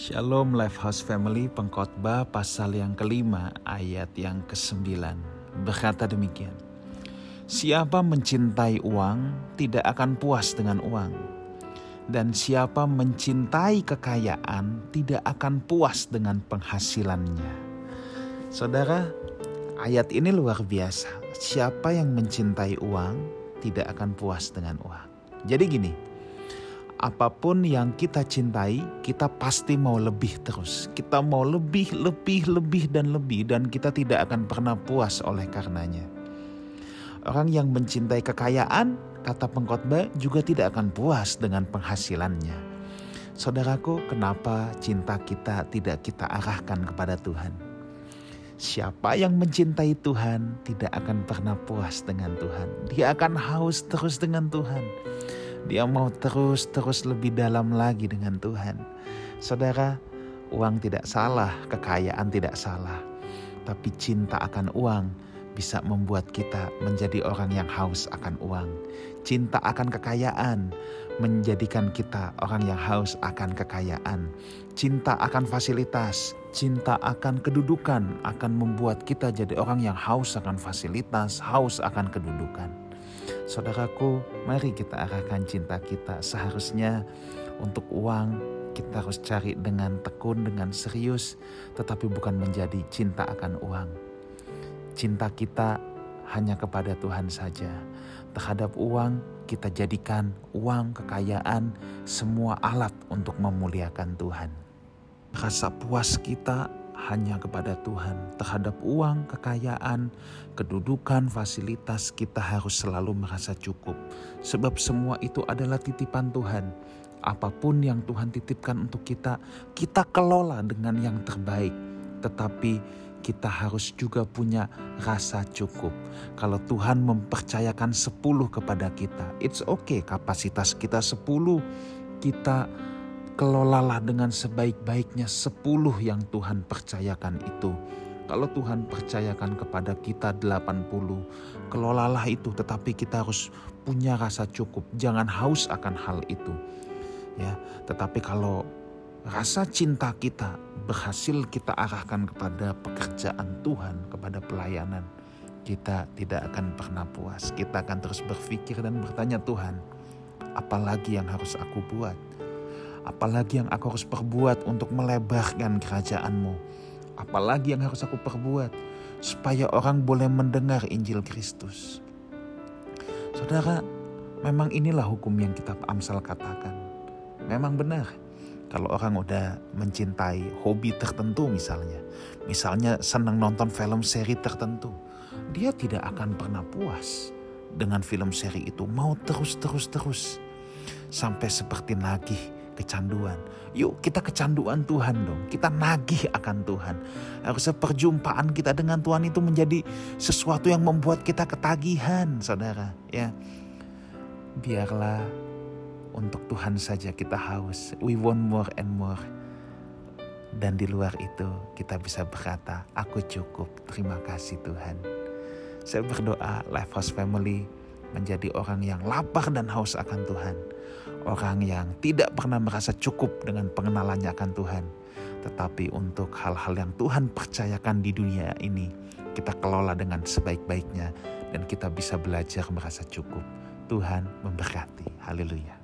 Shalom Lifehouse Family pengkhotbah pasal yang kelima ayat yang kesembilan berkata demikian. Siapa mencintai uang tidak akan puas dengan uang. Dan siapa mencintai kekayaan tidak akan puas dengan penghasilannya. Saudara, ayat ini luar biasa. Siapa yang mencintai uang tidak akan puas dengan uang. Jadi gini, apa pun yang kita cintai, kita pasti mau lebih terus. Kita mau lebih, lebih, lebih, dan lebih, dan kita tidak akan pernah puas oleh karenanya. Orang yang mencintai kekayaan, kata pengkhotbah, juga tidak akan puas dengan penghasilannya. Saudaraku, kenapa cinta kita tidak kita arahkan kepada Tuhan? Siapa yang mencintai Tuhan tidak akan pernah puas dengan Tuhan. Dia akan haus terus dengan Tuhan dia mau terus-terus lebih dalam lagi dengan Tuhan. Saudara, uang tidak salah, kekayaan tidak salah. Tapi cinta akan uang bisa membuat kita menjadi orang yang haus akan uang. Cinta akan kekayaan menjadikan kita orang yang haus akan kekayaan. Cinta akan fasilitas, cinta akan kedudukan akan membuat kita jadi orang yang haus akan fasilitas, haus akan kedudukan. Saudaraku, mari kita arahkan cinta kita. Seharusnya untuk uang kita harus cari dengan tekun, dengan serius, tetapi bukan menjadi cinta akan uang. Cinta kita hanya kepada Tuhan saja. Terhadap uang, kita jadikan uang, kekayaan, semua alat untuk memuliakan Tuhan. Rasa puas kita hanya kepada Tuhan. Terhadap uang, kekayaan, kedudukan, fasilitas, kita harus selalu merasa cukup, sebab semua itu adalah titipan Tuhan. Apa pun yang Tuhan titipkan untuk kita, kita kelola dengan yang terbaik, tetapi kita harus juga punya rasa cukup. Kalau Tuhan mempercayakan 10 kepada kita, it's okay kapasitas kita 10, kita kelolalah dengan sebaik-baiknya sepuluh yang Tuhan percayakan itu. Kalau Tuhan percayakan kepada kita 80, kelolalah itu tetapi kita harus punya rasa cukup. Jangan haus akan hal itu. Ya, tetapi kalau rasa cinta kita berhasil kita arahkan kepada pekerjaan Tuhan, kepada pelayanan, kita tidak akan pernah puas. Kita akan terus berpikir dan bertanya Tuhan, apalagi yang harus aku buat? Apalagi yang aku harus perbuat untuk melebarkan kerajaanmu? Apalagi yang harus aku perbuat supaya orang boleh mendengar Injil Kristus? Saudara, memang inilah hukum yang kitab Amsal katakan. Memang benar. Kalau orang udah mencintai hobi tertentu misalnya. Misalnya senang nonton film seri tertentu. Dia tidak akan pernah puas dengan film seri itu. Mau terus-terus-terus. Sampai seperti nagih kecanduan. Yuk kita kecanduan Tuhan dong. Kita nagih akan Tuhan. Harusnya perjumpaan kita dengan Tuhan itu menjadi sesuatu yang membuat kita ketagihan saudara. Ya, Biarlah untuk Tuhan saja kita haus. We want more and more. Dan di luar itu kita bisa berkata, aku cukup, terima kasih Tuhan. Saya berdoa Lifehouse Family menjadi orang yang lapar dan haus akan Tuhan orang yang tidak pernah merasa cukup dengan pengenalannya akan Tuhan. Tetapi untuk hal-hal yang Tuhan percayakan di dunia ini, kita kelola dengan sebaik-baiknya dan kita bisa belajar merasa cukup. Tuhan memberkati. Haleluya.